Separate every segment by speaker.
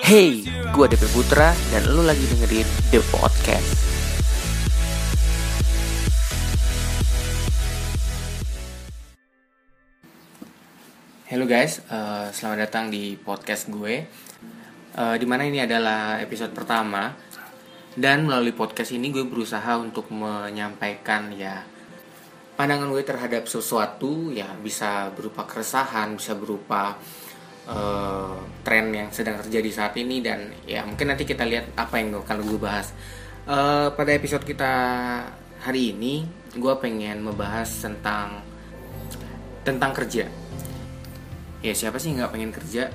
Speaker 1: Hey, gue DP Putra dan lu lagi dengerin The Podcast. Halo guys, uh, selamat datang di podcast gue. Uh, di mana ini adalah episode pertama dan melalui podcast ini gue berusaha untuk menyampaikan ya pandangan gue terhadap sesuatu ya bisa berupa keresahan, bisa berupa uh, tren yang sedang terjadi saat ini dan ya mungkin nanti kita lihat apa yang akan gue bahas. Uh, pada episode kita hari ini gue pengen membahas tentang tentang kerja. Ya siapa sih nggak pengen kerja?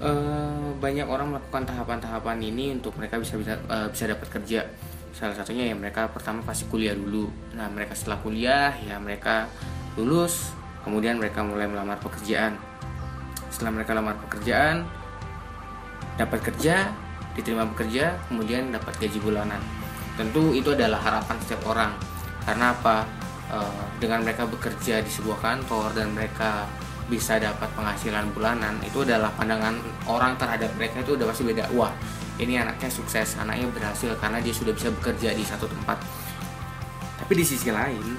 Speaker 1: Uh, banyak orang melakukan tahapan-tahapan ini untuk mereka bisa bisa uh, bisa dapat kerja. Salah satunya ya mereka pertama pasti kuliah dulu. Nah mereka setelah kuliah ya mereka lulus kemudian mereka mulai melamar pekerjaan. Setelah mereka lamar pekerjaan dapat kerja diterima bekerja kemudian dapat gaji bulanan. Tentu itu adalah harapan setiap orang. Karena apa? Uh, dengan mereka bekerja di sebuah kantor dan mereka bisa dapat penghasilan bulanan itu adalah pandangan orang terhadap mereka itu udah pasti beda. Wah ini anaknya sukses anaknya berhasil karena dia sudah bisa bekerja di satu tempat. Tapi di sisi lain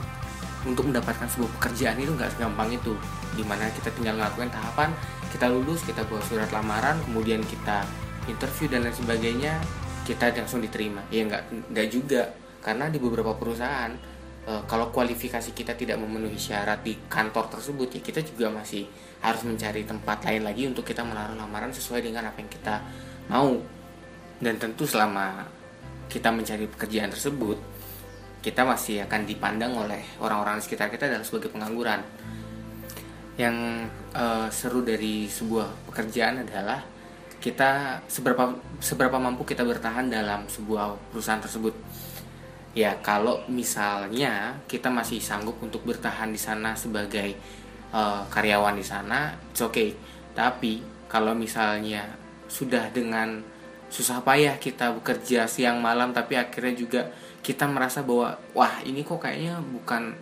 Speaker 1: untuk mendapatkan sebuah pekerjaan itu nggak segampang itu. Di mana kita tinggal ngelakuin tahapan kita lulus kita bawa surat lamaran kemudian kita interview dan lain sebagainya kita langsung diterima. Ya nggak nggak juga. Karena di beberapa perusahaan e, kalau kualifikasi kita tidak memenuhi syarat di kantor tersebut ya kita juga masih harus mencari tempat lain lagi untuk kita menaruh lamaran sesuai dengan apa yang kita mau. Dan tentu selama kita mencari pekerjaan tersebut kita masih akan dipandang oleh orang-orang sekitar kita adalah sebagai pengangguran. Yang e, seru dari sebuah pekerjaan adalah kita seberapa seberapa mampu kita bertahan dalam sebuah perusahaan tersebut. Ya kalau misalnya kita masih sanggup untuk bertahan di sana sebagai uh, karyawan di sana oke okay. Tapi kalau misalnya sudah dengan susah payah kita bekerja siang malam tapi akhirnya juga kita merasa bahwa wah ini kok kayaknya bukan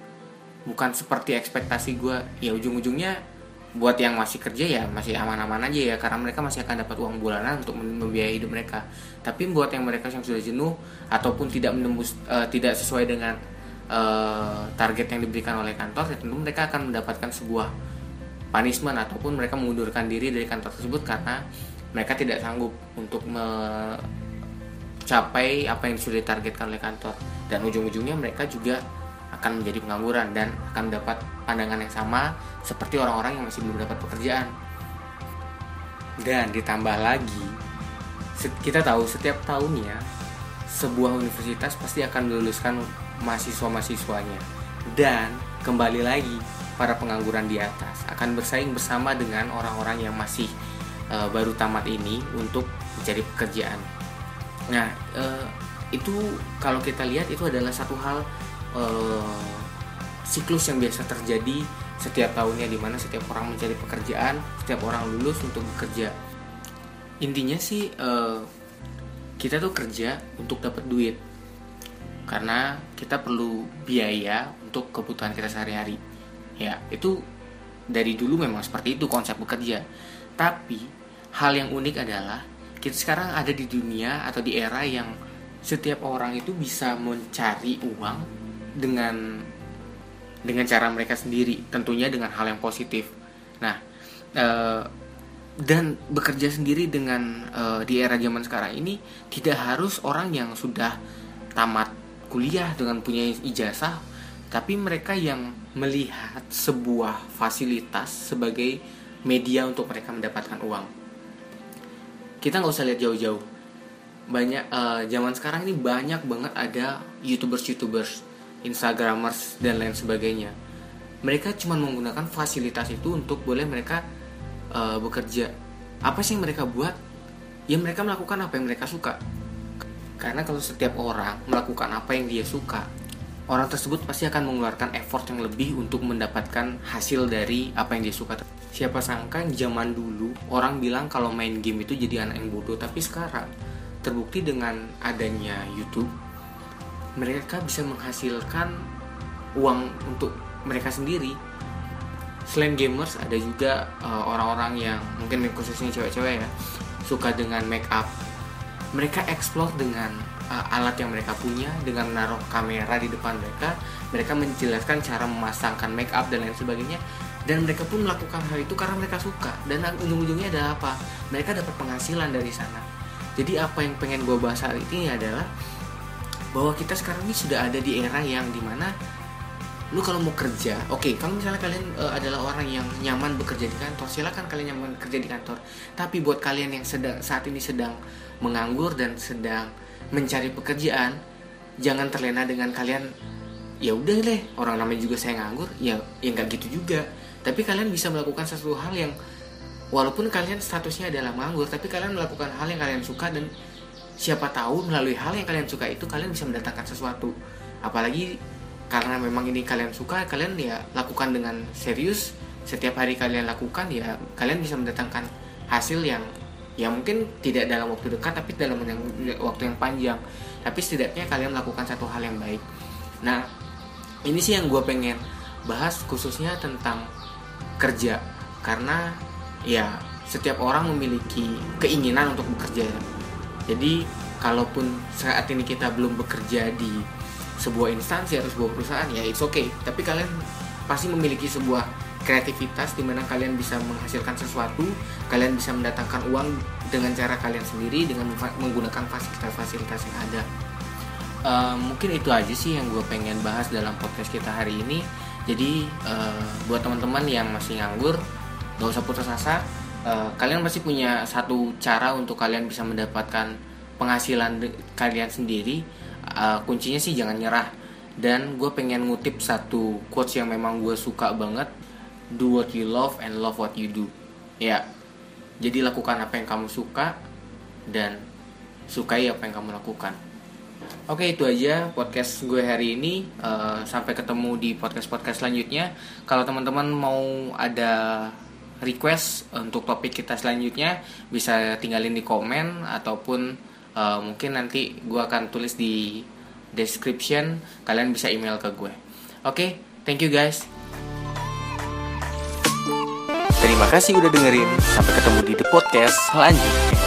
Speaker 1: bukan seperti ekspektasi gue ya ujung-ujungnya buat yang masih kerja ya masih aman-aman aja ya karena mereka masih akan dapat uang bulanan untuk membiayai hidup mereka. Tapi buat yang mereka yang sudah jenuh ataupun tidak menembus uh, tidak sesuai dengan uh, target yang diberikan oleh kantor ya tentu mereka akan mendapatkan sebuah punishment ataupun mereka mengundurkan diri dari kantor tersebut karena mereka tidak sanggup untuk mencapai apa yang sudah ditargetkan oleh kantor dan ujung-ujungnya mereka juga akan menjadi pengangguran dan akan mendapat pandangan yang sama seperti orang-orang yang masih belum dapat pekerjaan. Dan ditambah lagi, kita tahu setiap tahunnya sebuah universitas pasti akan meluluskan mahasiswa-mahasiswanya. Dan kembali lagi, para pengangguran di atas akan bersaing bersama dengan orang-orang yang masih uh, baru tamat ini untuk mencari pekerjaan. Nah, uh, itu kalau kita lihat itu adalah satu hal uh, siklus yang biasa terjadi setiap tahunnya di mana setiap orang mencari pekerjaan, setiap orang lulus untuk bekerja. Intinya sih uh, kita tuh kerja untuk dapat duit karena kita perlu biaya untuk kebutuhan kita sehari-hari. Ya, itu dari dulu memang seperti itu konsep bekerja. Tapi hal yang unik adalah kita sekarang ada di dunia atau di era yang setiap orang itu bisa mencari uang dengan dengan cara mereka sendiri, tentunya dengan hal yang positif. Nah, e, dan bekerja sendiri dengan e, di era zaman sekarang ini tidak harus orang yang sudah tamat kuliah dengan punya ijazah, tapi mereka yang melihat sebuah fasilitas sebagai media untuk mereka mendapatkan uang. Kita nggak usah lihat jauh-jauh. Banyak e, zaman sekarang ini banyak banget ada youtubers-youtubers instagramers dan lain sebagainya. Mereka cuma menggunakan fasilitas itu untuk boleh mereka uh, bekerja. Apa sih yang mereka buat? Ya mereka melakukan apa yang mereka suka. Karena kalau setiap orang melakukan apa yang dia suka orang tersebut pasti akan mengeluarkan effort yang lebih untuk mendapatkan hasil dari apa yang dia suka. Siapa sangka zaman dulu orang bilang kalau main game itu jadi anak yang bodoh. Tapi sekarang terbukti dengan adanya YouTube mereka bisa menghasilkan uang untuk mereka sendiri. Selain gamers ada juga uh, orang-orang yang mungkin khususnya cewek-cewek ya suka dengan make up mereka explore dengan uh, alat yang mereka punya dengan menaruh kamera di depan mereka mereka menjelaskan cara memasangkan make up dan lain sebagainya dan mereka pun melakukan hal itu karena mereka suka. Dan ujung-ujungnya ada apa? Mereka dapat penghasilan dari sana. Jadi apa yang pengen gue bahas hari ini adalah bahwa kita sekarang ini sudah ada di era yang di mana lu kalau mau kerja, oke, okay, kalau misalnya kalian uh, adalah orang yang nyaman bekerja di kantor, silakan kalian nyaman bekerja di kantor. Tapi buat kalian yang sedang saat ini sedang menganggur dan sedang mencari pekerjaan, jangan terlena dengan kalian ya udah deh, orang namanya juga saya nganggur, ya ya nggak gitu juga. Tapi kalian bisa melakukan sesuatu hal yang walaupun kalian statusnya adalah menganggur, tapi kalian melakukan hal yang kalian suka dan siapa tahu melalui hal yang kalian suka itu kalian bisa mendatangkan sesuatu. Apalagi karena memang ini kalian suka kalian ya lakukan dengan serius. Setiap hari kalian lakukan ya kalian bisa mendatangkan hasil yang ya mungkin tidak dalam waktu dekat tapi dalam yang, waktu yang panjang. Tapi setidaknya kalian melakukan satu hal yang baik. Nah ini sih yang gue pengen bahas khususnya tentang kerja. Karena ya setiap orang memiliki keinginan untuk bekerja. Jadi kalaupun saat ini kita belum bekerja di sebuah instansi atau sebuah perusahaan ya it's okay. Tapi kalian pasti memiliki sebuah kreativitas di mana kalian bisa menghasilkan sesuatu kalian bisa mendatangkan uang dengan cara kalian sendiri dengan menggunakan fasilitas-fasilitas yang ada. Uh, mungkin itu aja sih yang gue pengen bahas dalam podcast kita hari ini. Jadi uh, buat teman-teman yang masih nganggur gak usah putus asa. Uh, kalian pasti punya satu cara untuk kalian bisa mendapatkan penghasilan kalian sendiri uh, kuncinya sih jangan nyerah. Dan gue pengen ngutip satu quotes yang memang gue suka banget. Do what you love and love what you do. Ya jadi lakukan apa yang kamu suka dan sukai apa yang kamu lakukan. Oke itu aja podcast gue hari ini. Uh, Sampai ketemu di podcast-podcast selanjutnya. Kalau teman-teman mau ada request untuk topik kita selanjutnya Bisa tinggalin di komen Ataupun uh, mungkin nanti gue akan tulis di description. Kalian bisa email ke gue. Oke okay, thank you guys.
Speaker 2: Terima kasih udah dengerin. Sampai ketemu di the podcast selanjutnya